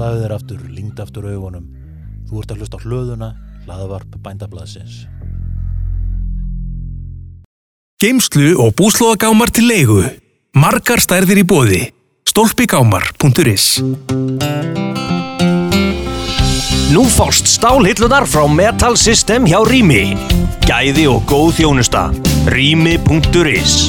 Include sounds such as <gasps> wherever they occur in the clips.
Slaðu þér aftur, lingd aftur augunum. Þú ert að hlusta á hlöðuna, hlaðavarp bændablaðsins. Geimslu og búslóðagámar til leigu. Margar stærðir í bóði. Stolpigámar.is Nú fást stálhillunar frá Metal System hjá Rými. Gæði og góð þjónusta. Rými.is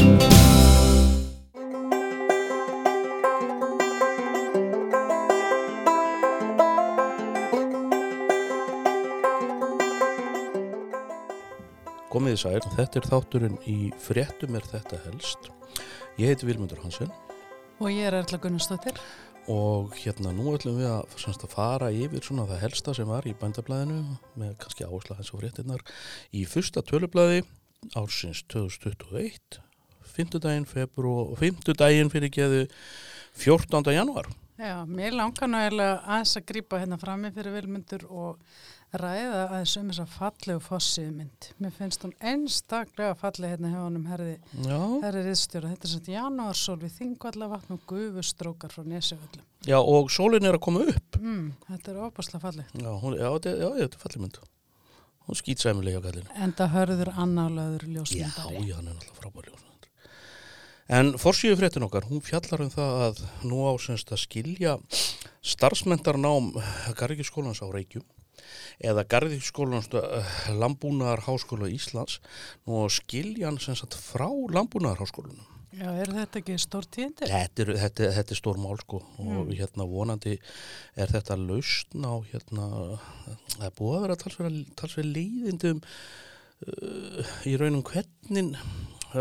Komið í sæl, þetta er þátturinn í fréttum er þetta helst. Ég heiti Vilmundur Hansen Og ég er Erla Gunnarsdóttir. og hérna nú ætlum við að, semst, að fara yfir svona það helsta sem var í bændablaðinu með kannski áhersla eins og fréttinnar í fyrsta tölublaði ársins 2021 fymtudaginn februar og fymtudaginn fyrir geðu 14. januar. Já, mér langar nú eiginlega aðeins að grípa hérna frammi fyrir vilmyndur og ræða aðeins um þessa fallegu fossið mynd. Mér finnst hún einstaklega falleg hérna hjá herði, Já, herði riðstjóra. Þetta er svona janúarsól við þingvallavatn og gufustrókar frá nesjöföllum. já og sólinn er að koma upp. Mm, þetta er óbúslega falleg. Já, hún, já, já, þetta er fallið mynd. Hún skýt sæmilega hjá kallinu. En það hörður annálaður Já, ljósmyndari. já, hann er náttúrulega frábær ljósmyndari. En forsýðu fréttin okkar, hún fjallar um það að nú á semst að skilja starfsmentarnám Garðvíkskólans á Reykjum eða Garðvíkskólans Lambúnaðar Háskóla Íslands nú að skilja hann semst að frá Lambúnaðar Háskólanum. Já, er þetta ekki stór tíðindi? Þetta er, þetta, þetta er stór mál sko og hérna vonandi er þetta lausn á hérna, það er búið að vera talsverð, leiðindum uh, í raunum hvernig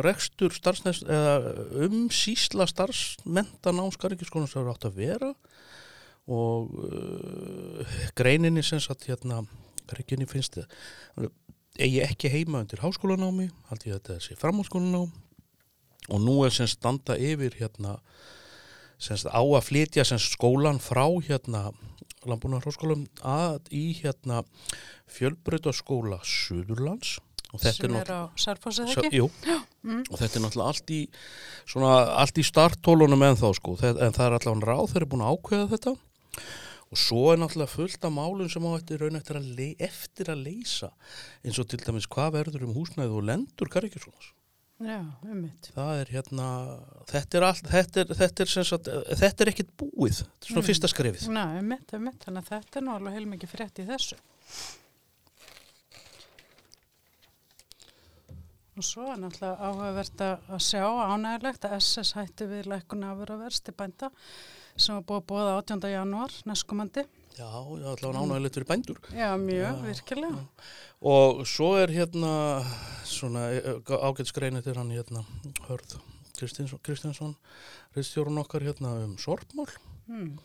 rekstur starfsnæst eða umsýsla starfsmenta námskarrikiskónus hefur átt að vera og uh, greininni sem sagt hérna hvernig finnst þið eigi ekki heima undir háskólanámi haldi ég að þetta sé framháskólanám og nú er sem standa yfir hérna sem á að flytja sem skólan frá hérna Lambúnarháskólam að í hérna fjölbreytaskóla Suðurlands. Og þetta Sem er er á Sarfossið Sjá, ekki? jú, og þetta er náttúrulega allt í svona, allt í starttólunum en þá sko, en það er allavega ráð þeir eru búin að ákveða þetta og svo er náttúrulega fullt af málum sem á eftir raun eftir að, eftir að leysa eins og til dæmis hvað verður um húsnæðu og lendur Karikjussonas Já, um mitt. það er hérna þetta er, allt, þetta er, þetta er, sem sagt, þetta er ekkit búið, þetta er svona fyrsta skrefið Ná, um mitt, um mitt. Þannig að þetta er nú alveg heilmikið frétt í þessu. Og svo er náttúrulega áhugavert að að sjá ánægilegt að SS hætti við lækkun afurðaverst til bænda sem var búið að bóða 18. janúar næstkomandi. já, já, allavega ánægilegt fyrir bændur Já, mjög, virkilega. Og svo er hérna svona ágætsgreinið til hann hérna hörð Kristinsson, reistjórun okkar hérna um sorpmál Hmm.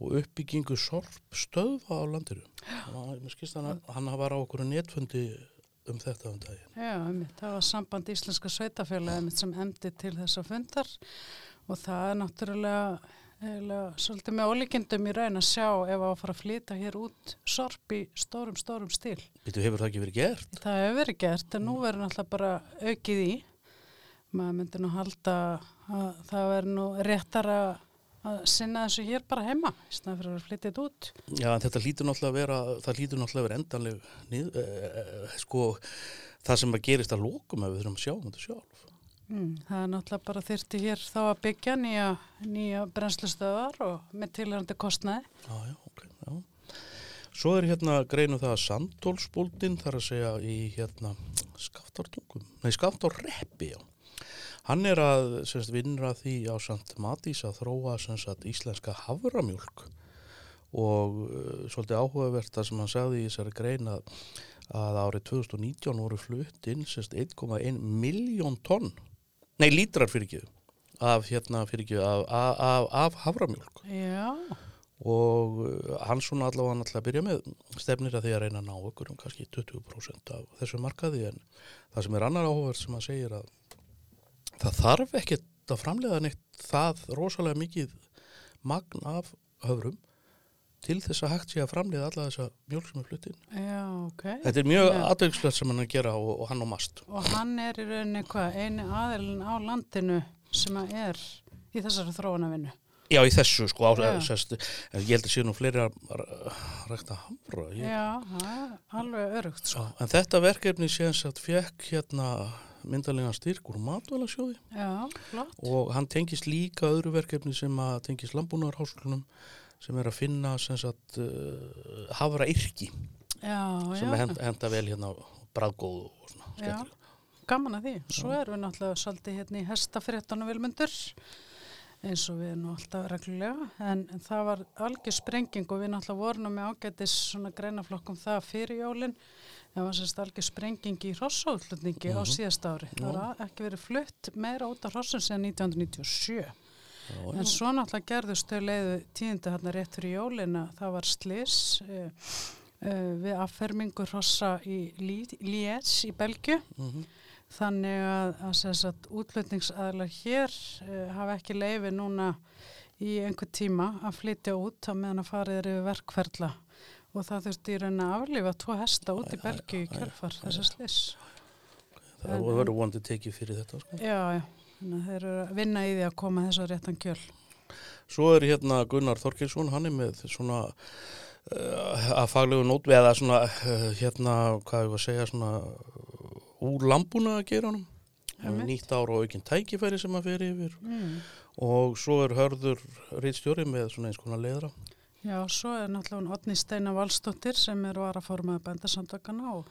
og uppbyggingu sorpstöðva á landiru. <gasps> Hann hann var á okkur netfundi um þetta um daginn. Já, um. Það var samband Íslenska sveitafélagi sem emdi til þessa fundar og það er náttúrulega eiginlega svolítið með ólíkindum í raun að sjá ef að fara að flyta hér út sorp í stórum, stórum stíl. Býtu, hefur það ekki verið gert? Það hefur verið gert en nú verður náttúrulega bara aukið í. Maður myndi nú halda að það verður nú réttar að sinna þessu hér bara heima í snæð fyrir að flytja þetta út. Já, en þetta lítur náttúrulega að vera, það lítur náttúrulega að vera endanleg, nið, eh, sko, það sem að gerist að lókum ef við þurfum að sjá um þetta sjálf. Mm, það er náttúrulega bara þyrti hér þá að byggja nýja, nýja brennslustöðar og með tilhörandi kostnaði. Já, já, ok, já. Svo er hérna greinu það að Sandólsbúldin þar að segja í hérna Skaftártungum, nei Skaftárreppi, já. Hann er að semst, vinnra því á Sant Matís að þróa semst, íslenska havramjólk og uh, svolítið áhugavert það sem hann sagði í þessari grein að, að árið 2019 voru flutt inn semst, 1,1 miljón tonn, nei lítrar fyrir ekki af hérna fyrir ekki af, af, af, af havramjólk Já, og uh, hann svona allavega hann alltaf að byrja með stefnir að því að reyna að ná okkur um kannski 20% af þessu markaði en það sem er annar áhverð sem að segir að það þarf ekkert að framlega neitt það rosalega mikið magn af höfrum til þess að hægt sé að framlega alla þessa mjölk sem er fluttin. já, ok. Þetta er mjög Já. aðdegslegt sem hann er að gera og, og hann á mast. Og hann er í rauninni hvað, eini aðilin á landinu sem að er í þessari þróunavinnu. Já, í þessu sko, á, Já. sest, en ég held að sé nú fleiri að rækta hamra. Ég, Já, alveg örugt sko. En þetta verkefni séðans að fekk hérna myndalega styrk úr matvælasjóði Já, flott. og hann tengist líka öðru verkefni sem að tengist landbúnaðarháskólunum sem er að finna sagt uh, hafra yrki Já, sem já, henda, vel hérna bræðgóð og svona skemmtilega. gaman að því. Svo erum við náttúrulega svolítið hérna í hestafréttanum vilmundur eins og við erum alltaf reglulega. En, en það var algjör sprenging og við náttúrulega vorum með ágætis svona greinaflokkum það fyrir jólin. Það var sérst algjör sprenging í hrossáuthlutningi á síðast ári. Það var ekki verið flutt meira út af hrossum síðan 1997 Já, En svo náttúrulega gerðust þau leiðu tíðindi hérna rétt fyrir jólin að það var slis uh, uh, við affermingu hrossa í Liège í Belgju. Mhm. Þannig að, að, að, að útlutningsaðlar hér uh, hafa ekki leiði núna í einhver tíma að flytja út á meðan að farið er yfir verkferla og það þurfti í raun að aflifa tvo hesta út í Belgju í kjölfar þessar slis. það verður vonandi tekið fyrir þetta sko. Já, já, þannig að þeir eru að vinna í því að koma þess að réttan kjöl. Svo er hérna Gunnar Þorkilsson, hann er með svona uh, að faglegu nótvi eða svona uh, hérna, hvað ég var að segja, svona uh, úr lambúna að gera hann. Nýtt ár og aukinn tækifæri sem að fer yfir Mm. og svo er hörður reitstjóri með svona eins konar leiðra. Já, svo er náttúrulega Otni Steina Valstóttir sem er varaformaði bændasamtakana og,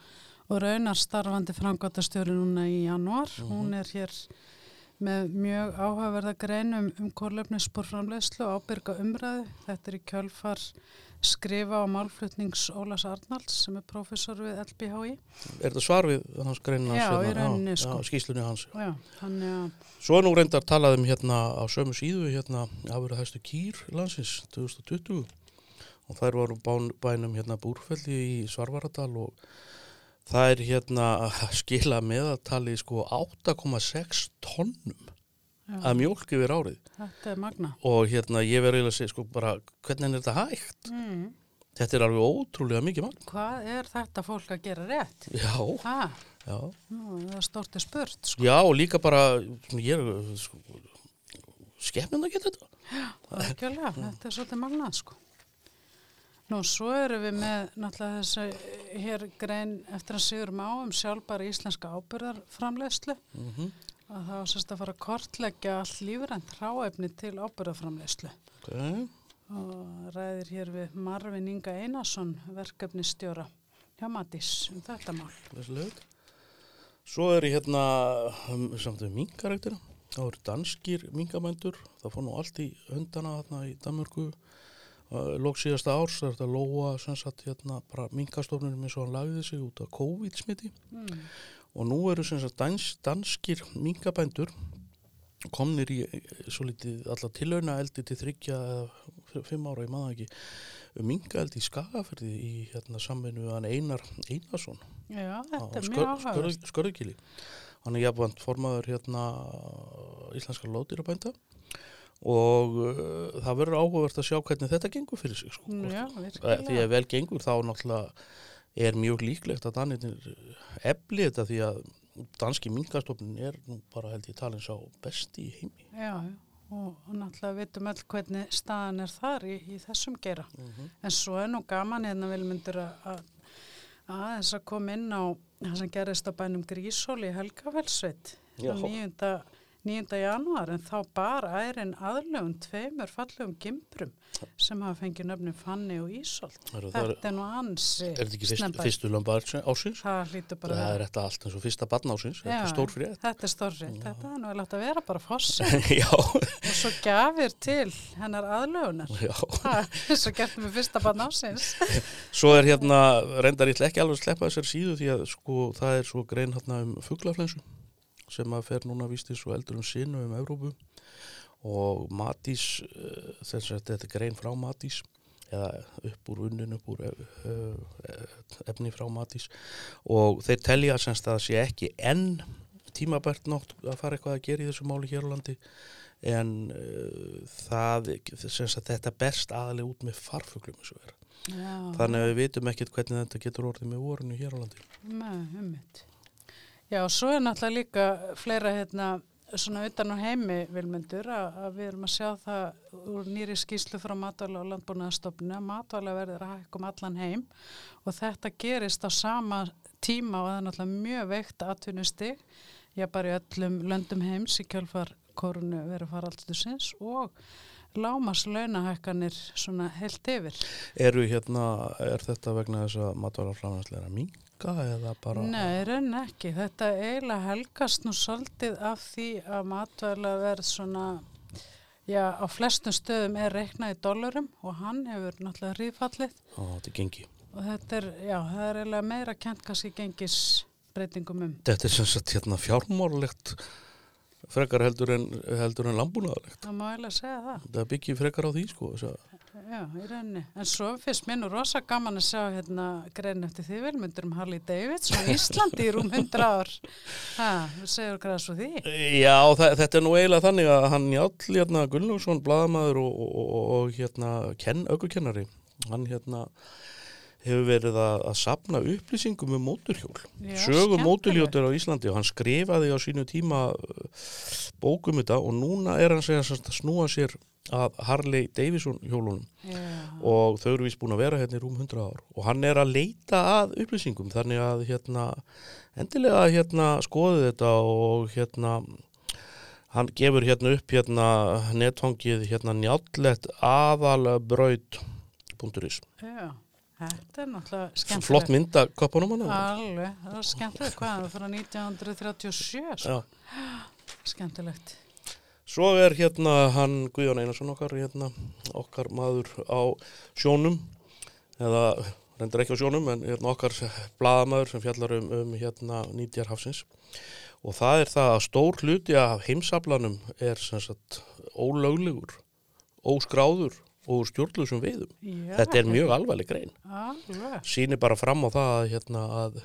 og raunar starfandi framgátastjóri núna í januar. Hún er hér með mjög áhugaverða grein um, um korlefnissporframleyslu og ábyrga umræðu. Þetta er í kjölfar skrifa á málflutnings Ólas Arnalds sem er professor við LBHI. Er þetta svar við hans greinin hans? Já, í hérna? rauninni, Já, sko. Já, skýslunni hans. Já, þannig að, Svo er nú reyndar talað um hérna á sömu síðu hérna afurða hæstu kýr landsins 2020 og þær voru bán, bænum hérna búrfelli í Svarvaradal og það er hérna að skila meðaltali sko 8,6 tonnum já, af mjólk yfir árið er og hérna ég verður eiginlega að segja sko bara hvernig er þetta hægt? Mm. Þetta er alveg ótrúlega mikið mann. Hvað er þetta fólk að gera rétt? Já, já. nú, það er stort er spurt, sko. Já, og líka bara, ég er, sko, skefnum að geta þetta. Algjörlega, þetta er svolítið magnað sko. Nú, svo erum við með náttúrulega þess að hér grein eftir að sigur má um sjálfbara íslenska ábyrðarframlegslu Mm að það var sérst að fara að kortleggja allt lífrænt hráefni til ábyrðarframlegslu okay. og ræðir hér við Marvin Inga Einarsson verkefnistjóra hjá Matís um þetta mál. lög. Svo er ég hérna um, samt við minkaræktina. Það eru danskir minkamændur. Það fór nú allt í höndana þarna í Danmörku. Uh, Lók síðasta árs er þetta lóa sem sagt hérna bara minkastofnunum eins og hann lagði sig út af COVID-smiti. Mm. Og nú eru sem sagt dans, danskir minkabændur komnir í eh, svo litið alla tilhauna eldi til þryggja fimm ára, ég maður ekki, minkaeldi í Skagaferði í hérna samvinnu við hann Einar Einarsson Já, þetta er mjög áhagast. skörðkili hann er jafnvænt formaður hérna íslenska lóðdýrabænda og uh, það verður áhugavert að sjá hvernig þetta gengur fyrir sig sko. Mm, Já. Eh, því að vel gengur þá náttúrulega er mjög líklegt að Danirnir efli þetta því að danski minkastofnin er nú bara held ég talin sá besti í heimi Já. Og, náttúrulega vitum öll hvernig staðan er þar í, í þessum gera. En svo er nú gaman hérna vilmundur að, að aðeins að koma inn á það sem gerist á bænum Grísóli í Helgafellsveit Já. 9. 9. janúar en þá bar ærin aðlögun tveimur fallegum gimbrum sem hafa fengið nöfnum Fanni og Ísolt. Þetta er nú ansi Er þetta ekki fyrst, fyrstu lömba ásins? Það hlýtur bara Það að er þetta allt eins og fyrsta barn ásins, þetta er stór frétt. Þetta er stór frétt. Þetta er nú vel átt að vera bara fossi <laughs> Já, og svo gafir til hennar aðlögunar. svo gert með fyrsta barn ásins. <laughs> Svo er hérna, reyndar ég ekki alveg að sleppa þessar síðu því að sko það er svo grein hérna um fuglaflensu sem að fer núna vístis og eldur um sinu um Evrópu. Og Matís, uh, þess að þetta er grein frá Matís eða upp úr unnin, upp úr uh, efni frá Matís. Og þeir telja semst að það sé ekki enn tímabært nótt að fara eitthvað að gera í þessu máli hér á landi. En uh, það, þetta berst aðalega út með farfuglum eins Þannig að við vitum ekkert hvernig þetta getur orðið með vorinu hér á landi. Nei, ummitt. Já, svo er náttúrulega líka fleira hérna svona utan á heimi vilmundur að, að við erum að sjá það úr nýri skýslu frá matvæla og landbúnaðastofnuna að matvæla verður að hækka um allan heim og þetta gerist á sama tíma og það er náttúrulega mjög veikt atvinnustig, já bara í öllum löndum heims í kjálfar korunu verið faraldusins og lámas launahækkanir svona heilt yfir. Eru hérna, er þetta vegna þess að matvælaframlæslega er að minga eða bara... Nei, raun ekki. Þetta eiginlega helgast nú svolítið af því að matvæla verð svona, já, á flestum stöðum er reiknað í dólarum og hann hefur náttúrulega rífallið Á, þetta er gengi. og þetta er, já, það er eiginlega meira kent kannski gengisbreytingum um. Þetta er sem sagt hérna fjármórlegt frekar heldur en, heldur en lambúnaðarlegt. Það má eiginlega segja það. Það byggir frekar á því sko. Já, í rauninni. En svo finnst mér nú rosa gaman að sjá hérna grein eftir því vilmundur um Harley Davidson á Íslandi í rúm 100 ár. Ha, þú segir okkar að svo því. Já, það, þetta er nú eiginlega þannig að hannJáll hérna, Gunnlaugsson, bladamaður og, og, og, og hérna, kenn, aukukennari, hann hérna hefur verið að, að sapna upplýsingum um móturhjól. Sögum móturhjóttur á Íslandi og hann skrifaði á sínu tíma uh, bókum þetta og núna er hann segja að snúa sér að Harley Davidson hjólunum Já, og þau eru vist búin að vera hérna í rúm 100 ár og hann er að leita að upplýsingum þannig að hérna endilega hérna skoði þetta og hérna hann gefur hérna upp hérna netfangið hérna njállet aðalbraut.is já. Þetta er náttúrulega skemmtilegt. flott mynda koppunum hann Alveg, það var skemmtilegt hvað, það var frá 1937, sko. skemmtilegt. Svo er hérna hann Guðjón Einarsson okkar hérna, okkar maður á sjónum eða reyndar ekki á sjónum en hérna okkar blaðamaður sem fjallar um, um hérna nýtjarhafsins og það er það að stór hluti af heimsaflanum er sem sagt ólöglegur, óskráður og stjórnlusum veiðum. Já, Þetta er mjög alvarleg grein. Alveg, Sýnir bara fram á það að, hérna, að,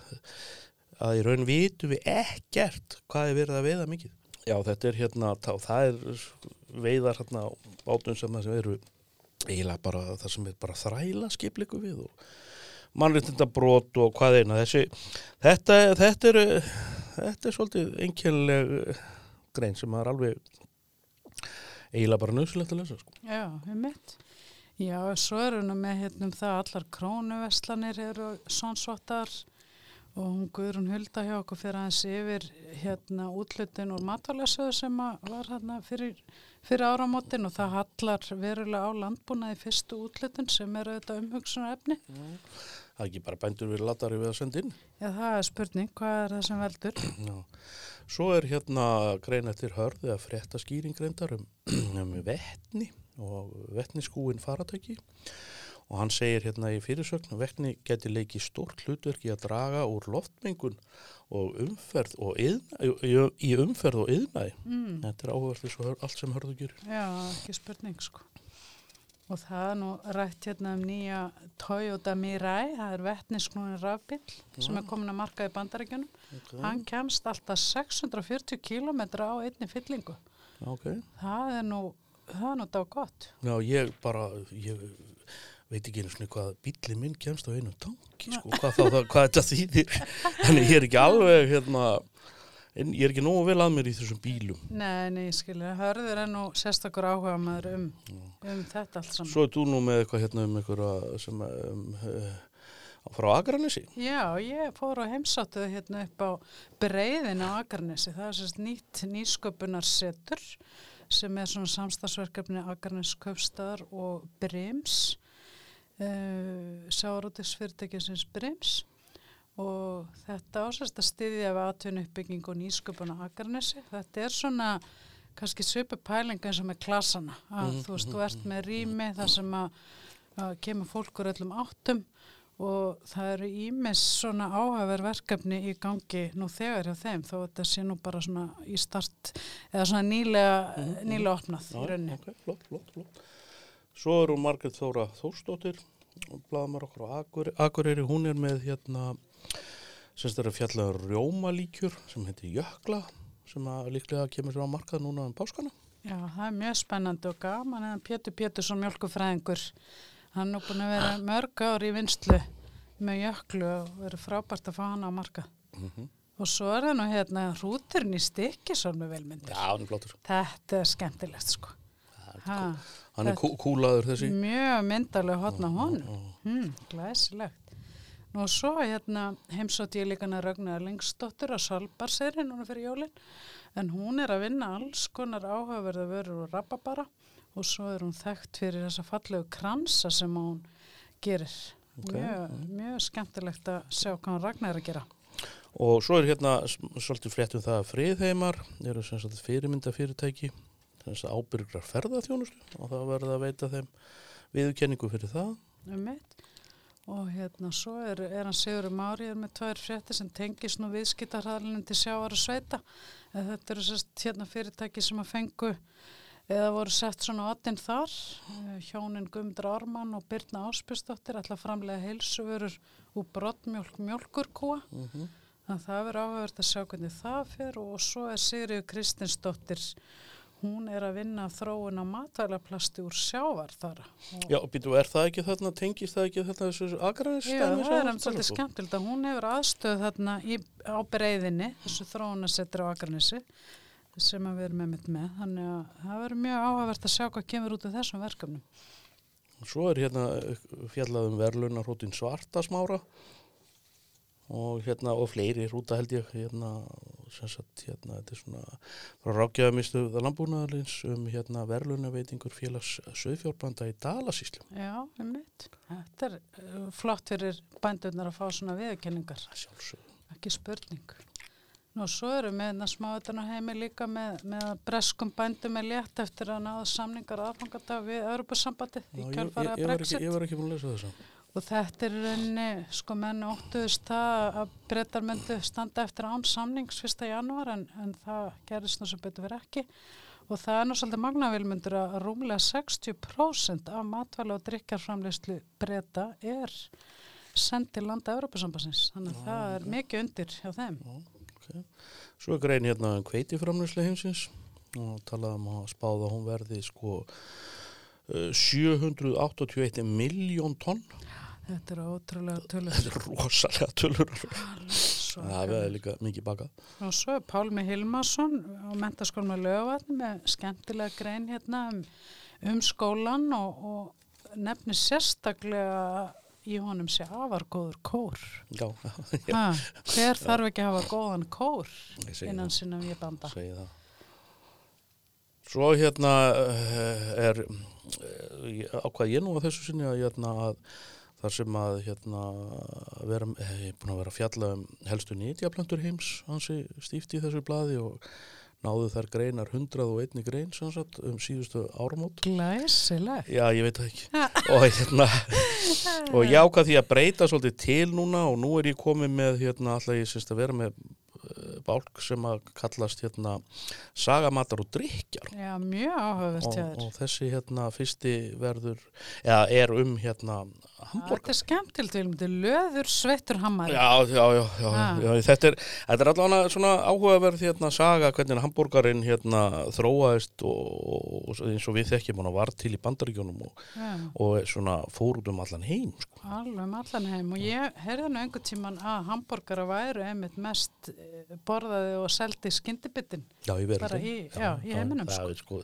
að í raun vitum við ekkert hvað er verið að veiða mikið. Já, þetta er hérna, það er veiðar hérna á bátum sem það sem eru eiginlega bara það sem er bara þræla skipliku við og mannréttinda brot og hvað eina þessi, þetta, þetta er þetta er svolítið einkennileg grein sem er alveg eiginlega bara nöðsulegt að lesa sko. já, við mitt. Já, svo erum við með hérna um það að allar krónuveslanir eru svonsvottar og hún Guðrún Hulda hjá okkur fyrir aðeins yfir hérna útlutin úr matvælasöðu sem var hérna fyrir, fyrir áramótin og það hallar verulega á landbúnaði fyrstu útlutin sem eru þetta umhugsunar efni. Það er ekki bara bændur við latari við að senda inn Já, það er spurning, hvað er það sem veldur? <clears throat> Já. Svo er hérna grein eftir hörð eða frétta skýringreindar um, <clears throat> um vettni og vettniskúin faratæki og hann segir hérna í fyrirsögn að vettni geti leikið stórt hlutverk í að draga úr loftmengun og umferð og yðna, í, umferð og yðnaði. Mm. Þetta er áhverð þess að allt sem hörðu gerir. Já, ekki spurning sko. Og það er nú rætt hérna um nýja Toyota Mirai, það er vettnisknúin rafbíl sem er komin að marka í bandaríkjunum. Hann kemst alltaf 640 km á einni fyllingu. Ok. Það er nú, það er nú dá gott. Já, ég bara, ég veit ekki einu svona hvað bílinn minn kemst á einu tanki, sko, hvað, það, hvað þetta þýðir. <laughs> Þannig ég er ekki alveg, hérna, en ég er ekki nógu vel að mér í þessum bílum. Nei, nei, skilja, hörður er nú sérstakur áhuga maður um, um þetta allt saman. Svo er þú nú með eitthvað hérna um einhverja sem um, uh, frá Akranessi. Já, ég fór á heimsáttuðu hérna upp á breiðin á Akarnesi. Það er sérst nýtt nýsköpunarsetur sem er svona samstagsverkefni Akarnes Kaupstæðar og Brims, uh, sjárótisfyrirtækisins Brims og þetta ásast að styðja við atvinnu uppbygging og nýsköpun á Akarnesi. Þetta er svona kannski svipu pæling eins og með klassana. Að, þú veist, þú ert með rými þar sem að, að kemur fólkur öllum áttum og það eru ímis svona áhafver verkefni í gangi nú þegar hjá þeim þó þetta sé nú bara svona í start eða svona nýlega, nýlega opnað í rauninni. ok, flott, flott, flott. Svo er hún Margrét Þóra Þórsdóttir, blaðmar okkur á Akureyri, hún er með hérna, semst er að fjalla um rjómalíkjur sem heitir Jökla, sem að líklega kemur sér á markað núna um páskana. Já, það er mjög spennandi og gaman en Pétur Pétursson mjölkufræðingur hann er búin að vera mörg ár í vinslu með jöklu og verið frábært að fá hann á marka. Og svo er það nú hérna hrúturinn í stikkisón með velmyndir. Já, hann er flottur. Þetta er skemmtilegt sko. Ha, Hann er kú kúlaður þessi. mjög myndarlega hotna honum. Hmm, glæsilegt. Nú og svo hérna heimsótt ég líka hana Ragnar Erlingsdóttur á Svalbarseri núna fyrir jólinn. En hún er að vinna alls konar áhugaverða vörur og rababara og svo er hún þekkt fyrir þessa fallegu kransa sem hún gerir. Mjög, mjög skemmtilegt að sjá hvað hann Ragnar er að gera. Og svo er hérna svolítið frétt um það að friðheimar eru sem sagt fyrirmynda fyrirtæki, þess að ábyrgrar ferðaþjónustu og það verða að veita þeim viðurkenningu fyrir það. um mitt og hérna svo er, er hann Sigur Mári með tvær frétti sem tengis nú viðskiptarhæðalinn til sjávar og sveita. Þetta eru sérst hérna fyrirtæki sem að fengu eða voru sett svona oddinn þar. Eh, hjónin Guðmundur Ármann og Birna Áspjörsdóttir ætla að framlega heilsuvörur úr brottmjólk mjólkurkúa. Þannig að það verður áhugavert að sjá hvernig það fer. Og svo er Sigriður Kristinsdóttir hún er að vinna þróun á matvælaplasti úr sjávar þar og Já, býtu, er það ekki þarna, tengist það ekki þarna þessu agranis? Já, það er um svolítið skemmtilegt að hún hefur aðstöð þarna í, á breyðinni, þessu þróunasettur á Akranissi sem við erum með mitt með. Þannig að það verður mjög áhugavert að sjá hvað kemur út af þessum verkefnum. Svo er hérna fjallað um verðlunarhóttin Svartasmára og hérna og fleiri rúta held ég hérna sem sagt hérna þetta er svona frá rákjaðamistu landbúnaðarins um hérna verðlunaveitingur félags söðfjórbanda í Dalasíslu. Já, um mitt. Þetta er uh, flott fyrir bændurnar að fá svona viðurkenningar, Sjálfsögðu. ekki spurning. Nú svo erum við hérna smáðan á heimi líka með, með að breskum bændum er létt eftir að náða samningar aðfangadag við Europasambandi Já, í kjálfara Brexit. ég var ekki búin að lesa þessa. Og þetta er rauninni, sko menn óttuðist það að breytar myndu standa eftir án samnings 1. janúar en, en það gerist nú sem betur verið ekki. Og það er nú svolítið magnavilmyndur að rúmlega 60% af matvæla og drikjarframleyslu breyta er sendið landa Európa-sambassins. Þannig að það er mikið undir hjá þeim. Okay. Svo er grein hérna um kveitiframlöslu heimsins og talaðum að spáða að hún verði sko 781 miljón tonn. Þetta er ótrúlega tölur. Þetta er rosalega tölur. Það er líka mikið bakað. Og svo er Pálmi Hilmarsson á mentaskólum með lögvatn með skemmtilega grein hérna um, um skólan og, og nefnir sérstaklega í honum sé afargóður kór. <laughs> Já, Ha, hver þarf ekki að hafa góðan kór innan sinna við banda? segi það. Svo hérna uh, er uh, ákvað ég nú að þessu sinni að, hérna, að þar sem að hérna, vera, eh, ég er búin að vera að fjalla um helstu nýtjaplöntur heims hansi stíft í þessu blaði og náðu þær greinar 101 grein sem sagt, um síðustu áramót. Glæsilegt. Já, ég veit það ekki. og, hérna, <laughs> og ég ákvað því að breyta svolítið til núna og nú er ég komið með, hérna, alltaf ég syns að vera með bálk sem að kallast, hérna, sagamatar og drikjar. Já, mjög áhugavert hjá Og, og þessi, hérna, fyrsti verður, eða er um, hérna, Þetta hambúrgar. er skemmtilt, við erum löður sveittur hammari. Já, já, já, já, Ah. já, þetta er, þetta er allavega svona áhugaverð hérna saga hvernig hambúrgarinn hérna þróaðist og, og eins og við þekkjum hann var til í bandaríkjónum og, og svona fór út um allan heim sko. Alveg um allan heim og ég heyrði nú einhvern tíman að hambúrgara væru einmitt mest eh, borðaði og seldi skyndibittin. Já, í verið. Bara í- já, í heiminum, það, er sko,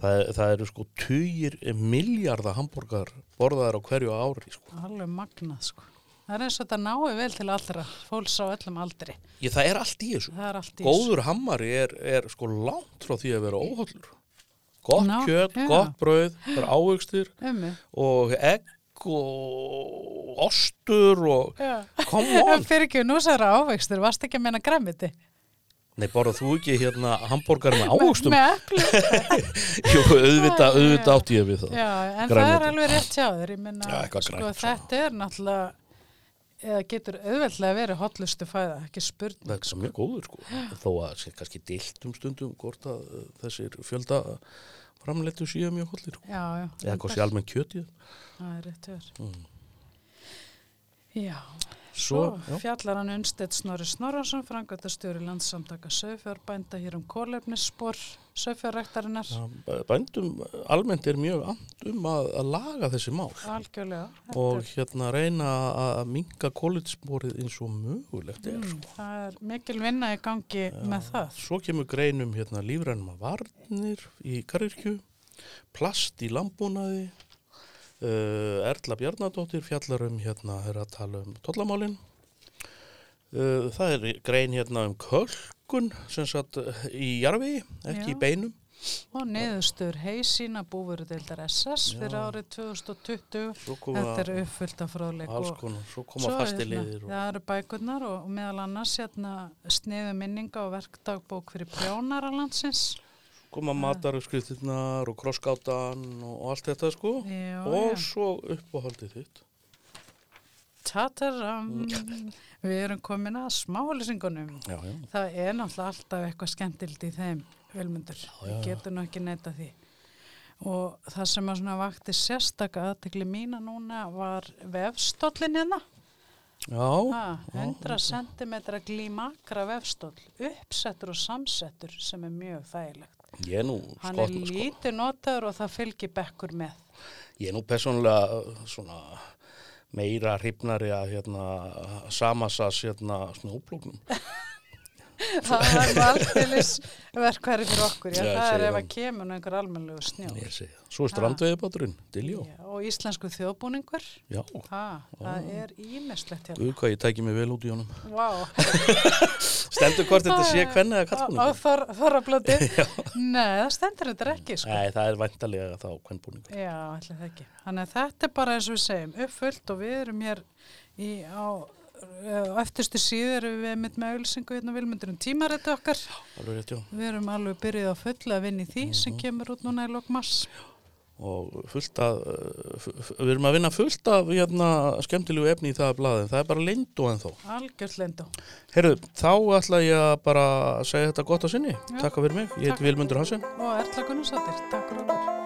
það, er- það eru sko tugir miljardar hambúrgar borðaðar á hverju ári sko. Alveg magnað sko. Það er eins og þetta náu vel til allra, fólks á öllum aldri. Ég, það er allt í þessu. Allt í Góður hammari er, er sko langt frá því að vera óhollur. Gott Ná, kjöt, já. gott brauð, það er ávegstir og egg og ostur og Já. come on. <laughs> Fyrir ekki, nú sér það ávegstur, varst ekki að meina græmiti? Nei, borðað þú ekki hérna hambúrgar með ávegstum? Með epli? <laughs> Jú, auðvitað, auðvitað átti ég við það. Já, en það Grænmeti. er alveg rétt hjá þér. Ég minna, eitthvað sko, grænt, þetta er náttúrulega, eða getur auðveldlega verið hotlustu fæða, ekki spurning. Það er mjög góður sko. Þó að sé kannski dilt um stundum hvort að uh, þessir fjölda framleitu síða mjög hollir. Sko. Já, já. Eða hvað sé almenn kjötið. Það er rétt hjá þér. Mm. Já, Svo, svo fjallar hann Unstedt Snorri Snorrason, frangöldastjóri landsamtaka Söðfjárbænda hér um kólefnisspor söfjárrektarinnar. Já, bændum almennt er mjög and um að, að laga þessi mál Algjörlega. Og hérna reyna að minga kólitsborið eins og mögulegt er. Mm, það er mikil vinna í gangi með það. Svo kemur greinum hérna lífrænum að varnir í Garðirkju, plast í lambúnaði, uh, Erla Bjarnadóttir fjallar um hérna, er að tala um tollamálin. Uh, það er grein hérna um kölkun sem sagt uh, í jarfi, ekki Já. í beinum. Og niðurstur heisína búverudeildar SS fyrir Já. árið 2020. Svo koma Þetta er uppfyllt af fróðleik alls konar, svo koma Svo fasti hérna, Það eru bækurnar og, meðal annars hérna sniðu minninga og verkdagbók fyrir prjónara landsins. Koma mataruppskriftirnar og krossgátan og, og allt þetta sko. Já, og já. svo uppáhaldið þitt. Tataram, við erum komin að smáhulsingunum. Já. Það er náttúrulega alltaf eitthvað skemmtild í þeim vilmundur. Við getum ekki neyta því. Og það sem að svona vakti sérstaka aðtekli mína núna var vefstóllin hérna. Já, Ha, 100 cm glímakra vefstóll, uppsettur og samsettur sem er mjög þægilegt. Ég er nú Hann er skott, sko, lítið notaður og það fylgir bekkur með. ég er nú persónulega uh, svona meira hrifnari að hérna samasas hérna snjóplóknum. <laughs> <laughs> það er aldeilis verkværi fyrir okkur. Já, Já, það er ef að kemur einhver almennlegu snjó. Ég segi það. Svo er strandveiðibáturinn, Diljó. Já, og íslensku þjóðbúningur. Já, Ha, það er ímislegt hérna. guð hvað ég tæki mig vel út í honum. Vá, <laughs> Stendur hvort þetta sé hvernig eða á kallbúningur? þorrablóti. <laughs> Nei, það stendur þetta ekki, sko. Nei, það er væntalega þá hvernbúningur. Já, ætli það ekki. Þannig að þetta er bara eins og við segjum, uppfullt og við erum hér í, á, á eftirstu síður erum við mitt með auðlýsingu hérna vilmundur um tímarættu okkar. Alveg rétt. Við erum alveg byrjuð á fullu að vinna í því sem kemur út núna í lokmass. Og fullt f- f- við erum að vinna fullt af hérna skemmtilegu efni í það blaðin. Það er bara lindu en þó. Algjörð lindó. Herru, þá ætla ég að bara segja þetta gott að sinni. Takk fyrir mig. Ég heiti Vilmundur Hansen. Og Erla Gunnarsdóttir, takk fyrir.